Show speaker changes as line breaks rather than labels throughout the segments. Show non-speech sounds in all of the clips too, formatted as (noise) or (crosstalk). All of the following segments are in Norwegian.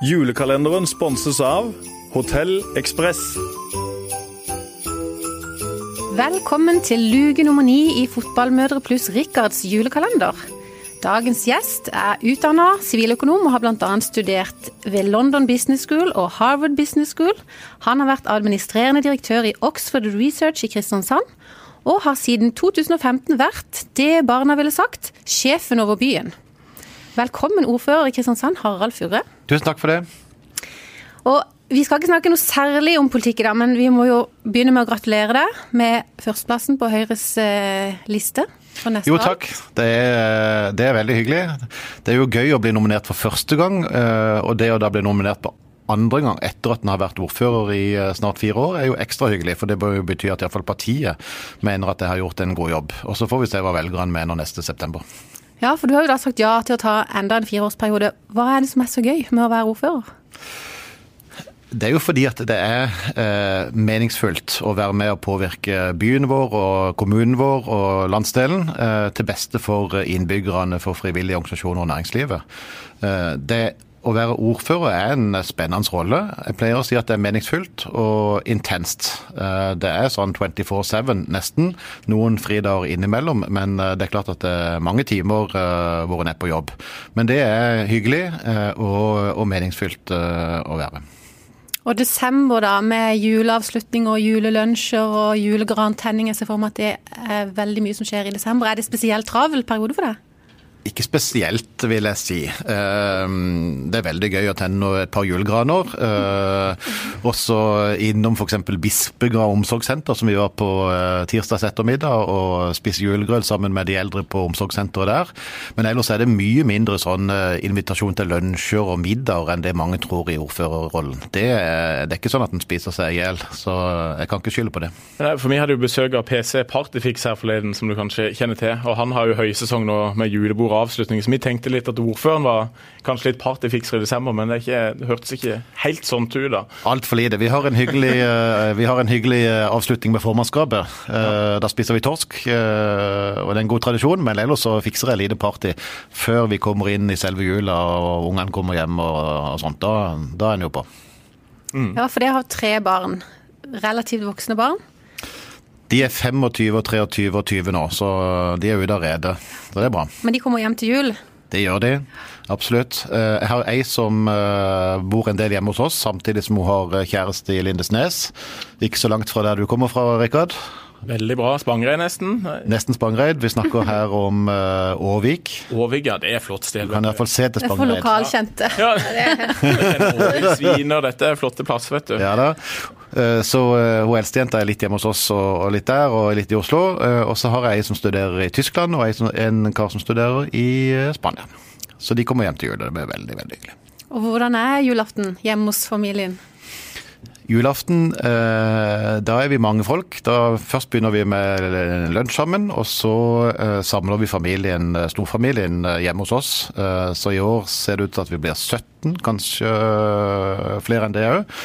Julekalenderen sponses av Hotell Ekspress.
Velkommen til luke nummer ni i Fotballmødre pluss Rikards julekalender. Dagens gjest er utdanna siviløkonom og har bl.a. studert ved London Business School og Harvard Business School. Han har vært administrerende direktør i Oxford Research i Kristiansand, og har siden 2015 vært det barna ville sagt sjefen over byen. Velkommen ordfører i Kristiansand, Harald Furre.
Tusen takk for det.
Og vi skal ikke snakke noe særlig om politikk i dag, men vi må jo begynne med å gratulere deg med førsteplassen på Høyres eh, liste. For neste
Jo, takk. Det er, det er veldig hyggelig. Det er jo gøy å bli nominert for første gang, eh, og det å da bli nominert på andre gang etter at en har vært ordfører i eh, snart fire år, er jo ekstra hyggelig. For det bør jo bety at iallfall partiet mener at jeg har gjort en god jobb. Og så får vi se hva velgerne mener neste september.
Ja, for du har jo da sagt ja til å ta enda en fireårsperiode. Hva er det som er så gøy med å være ordfører?
Det er jo fordi at det er eh, meningsfullt å være med og påvirke byen vår og kommunen vår og landsdelen eh, til beste for innbyggerne, for frivillige organisasjoner og næringslivet. Eh, det å være ordfører er en spennende rolle. Jeg pleier å si at det er meningsfullt og intenst. Eh, Det er sånn 24-7 nesten. Noen fridager innimellom, men eh, det er klart at det er mange timer eh, hvor en er på jobb. Men det er hyggelig og, og meningsfylt å være.
Og desember, da, med juleavslutning og julelunsjer og julegrantenning. Jeg ser for meg at det er veldig mye som skjer i desember. Er det spesielt travel periode for deg?
Ikke spesielt, vil jeg si. Eh, Det er veldig gøy å tenne et par julegraner. Eh, Også innom f.eks. Bispegrav omsorgssenter, som vi var på eh, tirsdags ettermiddag, og spise julegrøt sammen med de eldre på omsorgssenteret der. Men ellers er det mye mindre sånn invitasjon til lunsjer og middager enn det mange tror i ordførerrollen. Det er, det er ikke sånn at en spiser seg i hjel, så jeg kan ikke skylde på det.
For meg hadde jo besøk av PC Partyfix her forleden, som du kanskje kjenner til. Og han har jo høysesong nå med julebord og avslutning, så vi tenkte litt at ordføreren var kanskje litt partyfikser i desember, men det, er ikke, det hørtes ikke helt sånn ut da.
Altfor lite. Vi har en hyggelig, (laughs) eh, vi har en hyggelig eh, avslutning med formannskapet. Ja. Da spiser vi torsk, eh, og det er en god tradisjon, men ellers så fikser jeg lite party før vi kommer inn i selve jula og ungene kommer hjem og, og sånt. Da, da er en jo på.
Ja, for dere har tre barn. Relativt voksne barn.
De er 25 og 23 og 20 nå, så de er ute av redet. Så det er bra.
Men de kommer hjem til jul.
Det gjør de, absolutt. Eh, Jeg har ei som eh, bor en del hjemme hos oss, samtidig som hun har eh, kjæreste i Lindesnes. Ikke så langt fra der du kommer fra, Rikard.
Veldig bra. Spangereid nesten.
Nesten Spangereid. Vi snakker her om uh, Årvik.
Årvik, ja, det er flott sted.
Du kan i hvert fall se til
Det er for lokalkjente.
Ja. (laughs) ja. sviner, dette er flotte plass, vet du.
Ja da. Eh, Så eh, hun eldstejenta er litt hjemme hos oss og og litt der, og litt i Oslo. Eh, Og så har jeg ei som studerer i Tyskland, og som- en kar som studerer i eh, Spania. Så de kommer hjem til jul, og det blir veldig, veldig hyggelig.
Og hvordan er julaften hjemme hos familien?
Julaften, eh, da er vi mange folk. Da Først begynner vi med lunsj sammen, og så eh, samler vi familien, eh, storfamilien hjemme hos oss. Så i år ser det ut til at vi blir 17, kanskje flere enn det òg.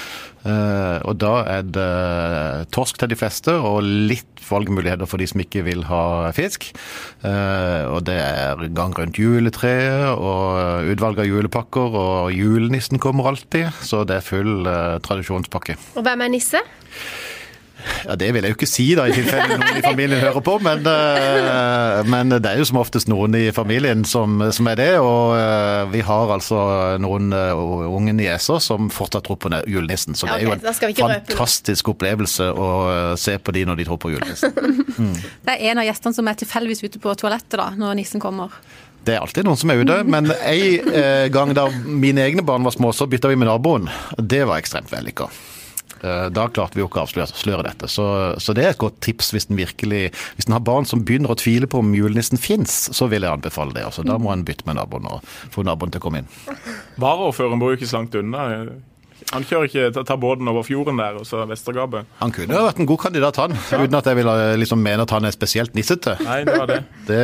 Eh, og da er det torsk til de fleste, og litt valgmuligheter for de som ikke vil ha fisk. Eh, og det er gang rundt juletreet og utvalg av julepakker, og julenissen kommer alltid. Så det er full eh, tradisjonspakke.
Og hvem er nisse?
Ja, Det vil jeg jo ikke si, da, i tilfelle noen i familien hører på, men, eh, men det er jo som oftest noen i familien som, som er det. Og eh, vi har altså noen eh, unge nieser som fortsatt tror på julenissen. Så det er jo en fantastisk opplevelse å se på de når de tror på julenissen. (laughs)
Det er en av gjestene som er tilfeldigvis ute på toalettet da, når nissen kommer.
Det er alltid noen som er ute, men en gang da mine egne barn var små, så bytta vi med naboen. Det var ekstremt vellykka. Eh, Da klarte vi jo ikke å avsløre dette. Så, så det er et godt tips hvis en virkelig Hvis en har barn som begynner å tvile på om julenissen fins, så vil jeg anbefale det. Altså, da må en bytte med naboen og få naboen til å komme inn.
Varaordføreren bor jo ikke så langt unna. Han kjører ikke, tar- båten over fjorden der, og så Vestergapet.
Han kunne jo vært en god kandidat, han. Uten at jeg vil eh, liksom mene at han er spesielt nissete.
Nei, det var det.
Det,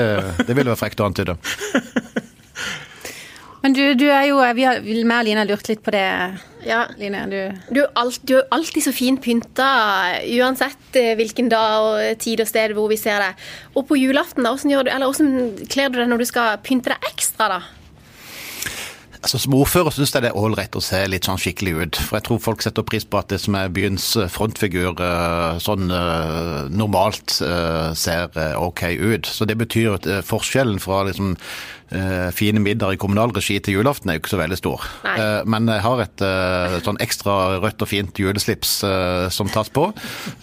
det ville være frekt å antyde. (laughs)
Men du, du er jo Vi har, vi og Line har lurt litt på det,
Ja,
Line. Du,
du, alt, du er alltid så fint pynta, uansett eh, hvilken dag og tid og sted hvor vi ser deg. Og på julaften, da, hvordan, gjør du, eller hvordan kler du deg når du skal pynte deg ekstra, da?
Altså, Som ordfører syns jeg det er ålreit å se litt sånn skikkelig ut. For jeg tror folk setter pris på at det som er byens frontfigur eh, sånn eh, normalt eh, ser eh, OK ut. Så det betyr at eh, forskjellen fra liksom eh, fine middager i kommunal regi til julaften er jo ikke så veldig stor.
Nei.
Eh, Men jeg har et eh, sånn ekstra rødt og fint juleslips eh, som tas på.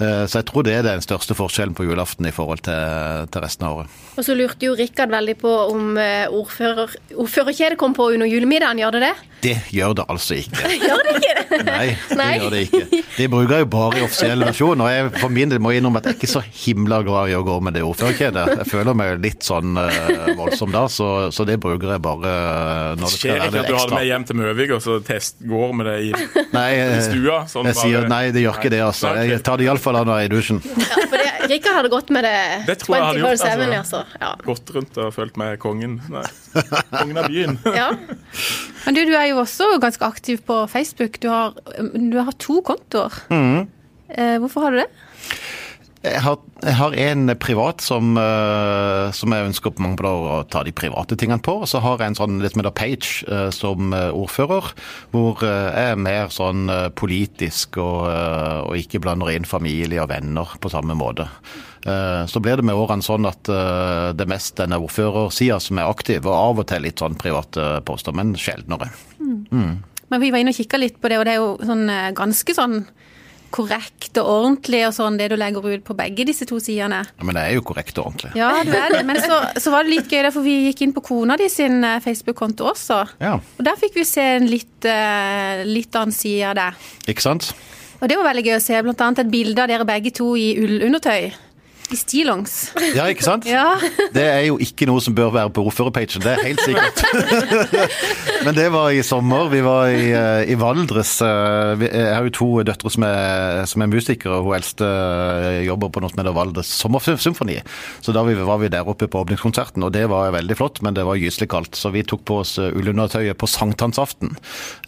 Eh, Så jeg tror det er den største forskjellen på julaften i forhold til, til resten av året.
Og så lurte jo Rikard veldig på om eh, ordfører, ordførerkjedet kom på under julemiddagen. Gjør det det?
Det gjør det altså ikke. (laughs)
Gjør det ikke det?
Nei, det
Nei.
gjør det ikke. De bruker jo bare i offisiell versjon, og jeg for min del må innrømme at jeg er ikke så himla glad i å gå med det ordførerkjedet. Jeg føler meg litt sånn uh, voldsom da, så, så det bruker jeg bare eh, når det skal
Skjer ikke at du har det med hjem til Møvik og så test, går med det i
Nei, i
stua? Sånn
jeg sier nei, det gjør ikke det, altså. Jeg tar det iallfall av når jeg er i dusjen.
Ja, for det, Rikard hadde gått med det,
Det tror jeg hadde gjort,
24/7,
altså.
altså. Ja.
Gått rundt og følt med kongen. Nei. Kongen av byen.
ja. (laughs)
Men du, du er jo også ganske aktiv på Facebook. Du har, du har to kontoer. Mm. hvorfor har du det?
Jeg har, jeg har en privat som, uh, som jeg ønsker på mange måter å ta de private tingene på. Og så har jeg en sånn litt mer page uh, som eh, ordfører, hvor uh, jeg er mer sånn politisk og, og ikke blander inn familie og venner på samme måte. Så blir det med årene sånn at det er mest denne ordførersida som er aktiv, og av og til litt sånn private poster, men sjeldnere.
Men vi var inne og kikka litt på det, og det er jo sånn ganske sånn korrekt og ordentlig og sånn det du legger ut på begge disse to sidene.
Ja, Men det er jo korrekt og ordentlig.
Ja, det er det. Men så, så var det litt gøy, for vi gikk inn på kona di sin eh, Facebook-konto også.
Ja,
Og der fikk vi se en litt, eh, litt annen side av det.
ikke sant?
Og det var veldig gøy å se, blant annet et bilde av dere begge to i ullundertøy. I stillongs.
Ja, ikke sant?
Ja.
Det er jo ikke noe som bør være på ordførerpagen, det er helt sikkert. (laughs) Men det var i sommer. Vi var i, eh, i Valdres. eh, Jeg har jo to døtre som er, som er musikere. og Hun eldste eh, jobber på noe som heter Valdres Sommersymfoni. Så da vi- var vi der oppe på åpningskonserten, og det var veldig flott, men det var gyselig kaldt. Så vi tok på oss eh, ullundertøyet på sankthansaften.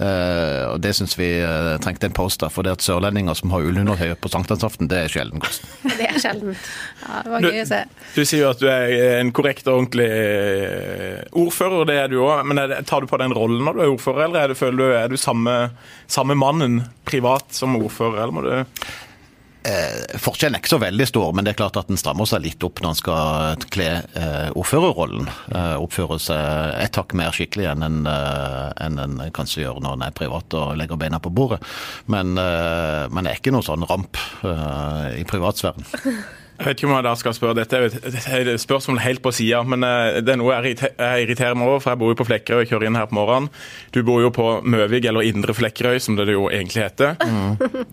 Eh, Og det syns vi eh, trengte en post for det at sørlendinger som har ullundertøyet på sankthansaften, det er sjelden kost. (laughs)
Det er sjeldent.
Ja, det var
Du,
gøy å se.
du sier jo at du er en korrekt og ordentlig eh, ordfører, det er du òg. Men er det, tar du på den rollen når du er ordfører, eller er du, føler du, er du samme, samme mannen privat som ordfører? eller må du...
Forskjellen er ikke så veldig stor, men det er klart at den strammer seg litt opp når en skal kle eh, ordførerrollen. Eh, oppføre seg et hakk mer skikkelig enn en, eh, enn en kanskje gjør når en er privat og legger beina på bordet. Men, eh, men det er ikke noe sånn ramp eh, i privatsfæren. (laughs)
Jeg vet ikke om jeg da skal spørre, Dette er et- spørsmål helt på sida, men eh, det er noe jeg irriterer meg over. For jeg bor jo på Flekkerøy og kjører inn her på morgenen. Du bor jo på Møvig, eller Indre Flekkerøy, som det jo egentlig heter.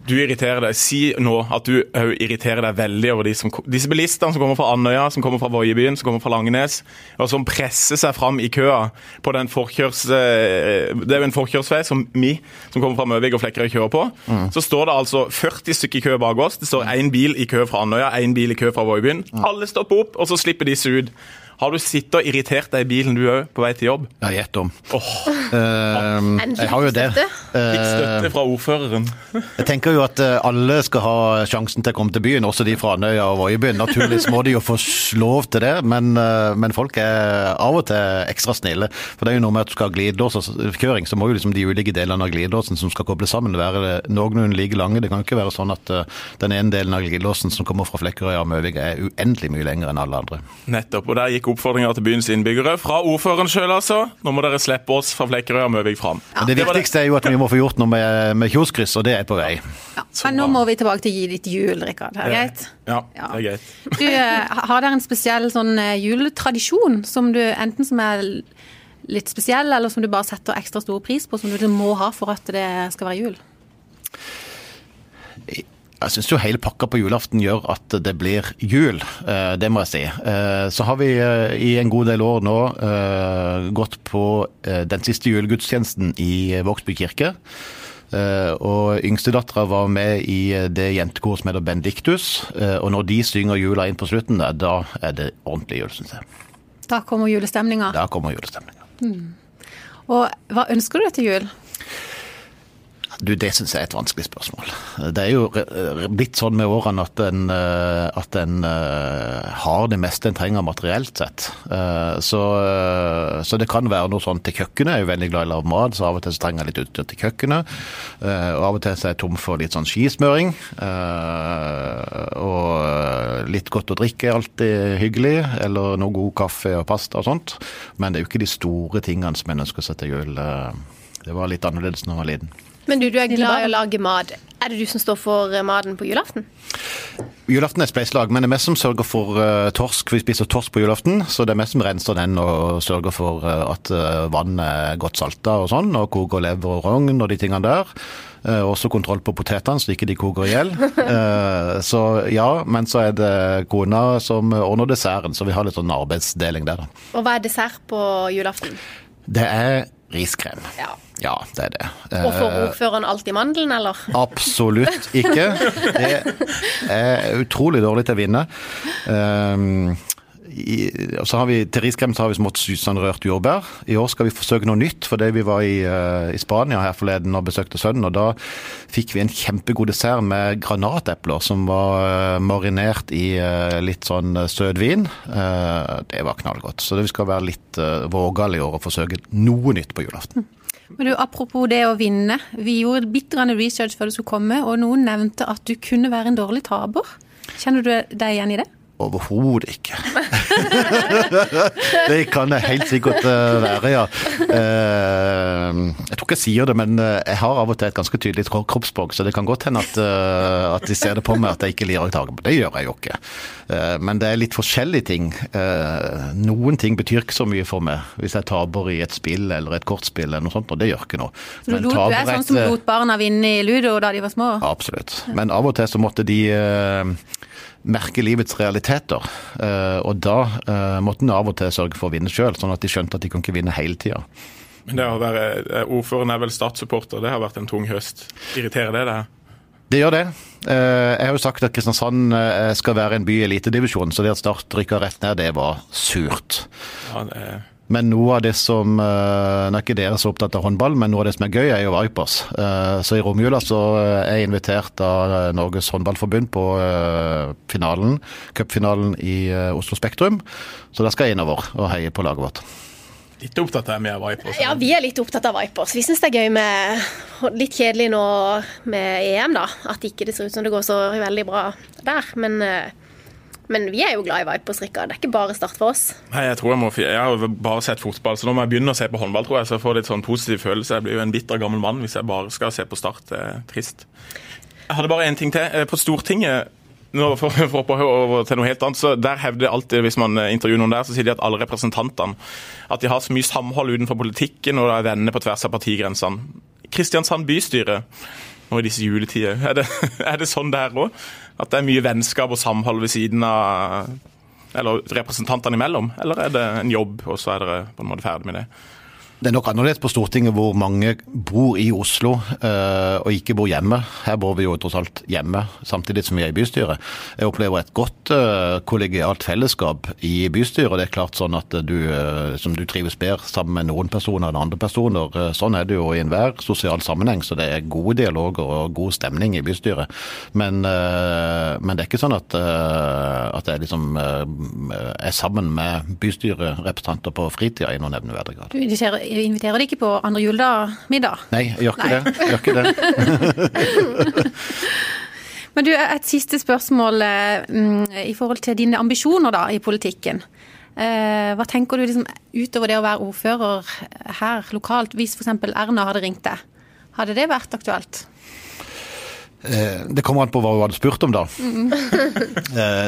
Du irriterer deg. Si nå at du irriterer deg veldig over de som, disse bilistene som kommer fra Andøya, som kommer fra Voiebyen, som kommer fra Langenes, og som presser seg fram i køa på den forkjørs... eh, Det er jo en forkjørsvei som vi, som kommer fra Møvig og Flekkerøy, kjører på. Så står det altså 40 stykker i kø bak oss. Det står én bil i kø fra Andøya, én bil i kø fra Voiebyen. Alle stopper opp, og så slipper disse ut. Har du sittet og irritert deg i bilen du òg, på vei til jobb?
Ja, gjett om. Oh.
Uh,
jeg har jo det.
Fikk
Eh,
støtte fra ordføreren.
Jeg tenker jo at eh, alle skal ha sjansen til å komme til byen, også de fra Andøya og Voiebyen. Naturligvis må de jo få lov til det, men, eh, men folk er av og til ekstra snille. For det er jo noe med at du skal ha glidelåskjøring, så må jo liksom de ulike delene av glidelåsen som skal kobles sammen være noenlunde like lange. Det kan ikke være sånn at eh, den ene delen av glidelåsen som kommer fra Flekkerøy og Møvik er uendelig mye lenger enn alle andre.
Nettopp. Og der gikk oppfordringa til byens innbyggere. Fra ordføreren sjøl, altså. Nå må dere slippe oss fra Flekkerøy og Møvik fram.
Men det viktigste er jo at vi må få gjort noe med, med kioskryss, og det er på vei.
Ja. Men nå må vi tilbake til gi litt jul, Rikard. Er det greit?
Ja,
Ja.
det er greit.
Du, eh, har dere en spesiell sånn eh, juletradisjon som du enten som er litt spesiell, eller som du bare setter ekstra stor pris på, som du liksom må ha for at det skal være jul?
Jeg syns jo hele pakka på julaften gjør at det blir jul, eh, det må jeg si. Eh, Så har vi eh, i en god del år nå gått på den siste julegudstjenesten i Vågsby kirke. Og yngstedattera var med i det jentekoret som heter Benedictus. Eh, Og når de synger jula inn på slutten, da er det ordentlig jul, syns jeg.
Da kommer julestemninga.
Da kommer julestemninga.
Og hva ønsker du deg til jul?
Du, Det syns jeg er et vanskelig spørsmål. Det er jo eh, blitt sånn med årene at en, eh, at en eh, har det meste en trenger materielt sett. Så, så, det kan være noe sånn til kjøkkenet. Jeg er jo veldig glad i lav mat, så av og til så trenger jeg litt utstyr til kjøkkenet. Og av og til så er jeg tom for litt sånn skismøring. Og litt godt å drikke er alltid hyggelig, eller noe god kaffe og pasta og sånt. Men det er jo ikke de store tingene som en ønsker seg til jul. Det var litt annerledes da jeg var liten.
Men du, du er glad i å lage mat. Er det du som står for eh, maten på julaften?
Julaften er spleiselag, men det er mest som sørger for uh, torsk. Vi spiser torsk på julaften, så det er mest som renser den og sørger for uh, at uh, vannet er godt salta og sånn, og koker lever og rogn og de tingene der. også kontroll på potetene, så ikke de koker i hjel. (laughs) så ja, men så er det kona som ordner desserten, så vi har litt sånn arbeidsdeling der, da.
Og hva er dessert på julaften?
Det er riskrem. Ja. ja. det er det.
Og får eh, ordføreren alltid mandelen, eller?
Absolutt ikke. Det er utrolig dårlig til å vinne. Um, så har vi, Til riskrem har vi smått susanrørt jordbær. I år skal vi forsøke noe nytt. fordi Vi var i, uh, i Spania her forleden og besøkte sønnen. og Da fikk vi en kjempegod dessert med granatepler som var uh, marinert i uh, litt sånn søt vin. det var knallgodt. Så vi skal være litt vågale i år og forsøke noe nytt på julaften.
Men du, Apropos det å vinne. Vi gjorde bitrende research før du skulle komme, og noen nevnte at du kunne være en dårlig taper. Kjenner du deg igjen i det?
Overhodet ikke. (laughs) det kan jeg helt sikkert eh, være, ja. Eh, jeg tror ikke jeg sier det, men eh, jeg har av og til et ganske tydelig kroppsspråk, så det kan godt hende at, at, de ser det på meg at jeg ikke lirer å ta Det gjør jeg jo ikke. Men det er litt forskjellige ting. Noen ting betyr ikke så mye for meg hvis jeg taper i et spill eller et kortspill eller noe sånt, og det gjør ikke noe.
Du, du er sånn som lot barna vinne i ludo da de var små?
Absolutt. Men av og til så måtte de merke livets realiteter. Eh, og da eh, måtte en av og til sørge for å vinne sjøl, sånn at de skjønte at de kan ikke vinne hele tida.
Men det å være eh, ordføreren er vel Start-supporter, det har vært en tung høst. Irriterer det deg?
Det gjør det. Jeg har jo sagt at Kristiansand skal være en by i elitedivisjon, så det at Start rykka rett ned, det var surt. Ja, det er men noe av det som det Nå er ikke dere så opptatt av håndball, men noe av det som er gøy, er jo Vipers. Eh, så i romjula så er jeg invitert av Norges håndballforbund på eh, finalen, cupfinalen i Oslo Spektrum. Så da skal jeg innover og heie på laget vårt.
Litt opptatt av Vipers?
Ja, vi er litt opptatt av Vipers. Vi syns det er gøy med Litt kjedelig nå med EM, da. At ikke det ser ut som det går så veldig bra der. Men men vi er jo glad i Vipers, Rikard. Det er ikke bare Start for oss.
Nei, Jeg tror jeg må, jeg har bare sett fotball, så nå må jeg begynne å se på håndball, tror jeg. Så jeg får litt sånn positiv følelse. Jeg blir jo en bitter gammel mann hvis jeg bare skal se på Start. Det er trist. Jeg hadde bare én ting til. Eh, på Stortinget nå for, for, for, over til noe helt annet, så der hevder alltid, Hvis man eh, intervjuer noen der, så sier de at alle representantene at de har så mye samhold utenfor politikken og er venner på tvers av partigrensene. Kristiansand bystyre nå i disse juletider, er det, (laughs) er det sånn der òg? At det er mye vennskap og samhold ved siden av eller representantene imellom? Eller er det en jobb, og så er dere på en måte ferdig med det?
Det er nok annerledes på Stortinget hvor mange bor i Oslo uh, og ikke bor hjemme. Her bor vi jo tross alt hjemme, samtidig som vi er i bystyret. Jeg opplever et godt uh, kollegialt fellesskap i bystyret. Det er klart sånn at du, uh, som du trives bedre sammen med noen personer enn andre personer. sånn er det jo i enhver sosial sammenheng, så det er gode dialoger og god stemning i bystyret. Men, men det er ikke sånn at, at jeg liksom er sammen med bystyrerepresentanter på fritida i noen nevneverdig grad.
Du ser inviterer de ikke på andre juledag-middag?
Nei, jeg gjør ikke Nei. det. Gjør ikke det. (laughs)
Men du, et siste spørsmål mm, i forhold til dine ambisjoner da, i politikken. Eh, hva tenker du liksom, utover det å være ordfører her lokalt, hvis f.eks. Erna hadde ringt deg? Hadde det vært aktuelt?
Eh, det kommer an på hva hun hadde spurt om, da. Mm. (laughs)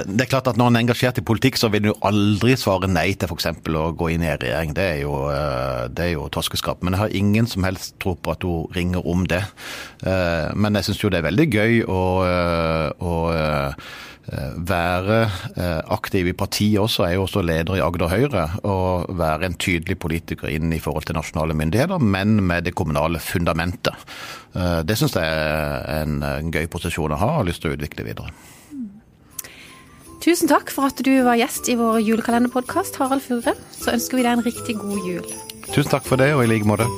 Det er klart at Når en er engasjert i politikk, så vil jo aldri svare nei til f.eks. å gå inn i en regjering. Det er, jo, eh, det er jo toskeskap. Men jeg har ingen som helst tro på at hun ringer om det. Men jeg syns jo det er veldig gøy å, å Eh, være eh, aktiv i partiet også, er jo også leder i Agder Høyre. Og være en tydelig politiker inn i forhold til nasjonale myndigheter, men med det kommunale fundamentet. Eh, det syns jeg er en gøy posisjon å ha og har lyst til å utvikle videre.
Tusen takk for at du var gjest i vår julekalenderpodkast, Harald Furre. Så ønsker vi deg en riktig god jul.
Tusen takk for det, og i like måte.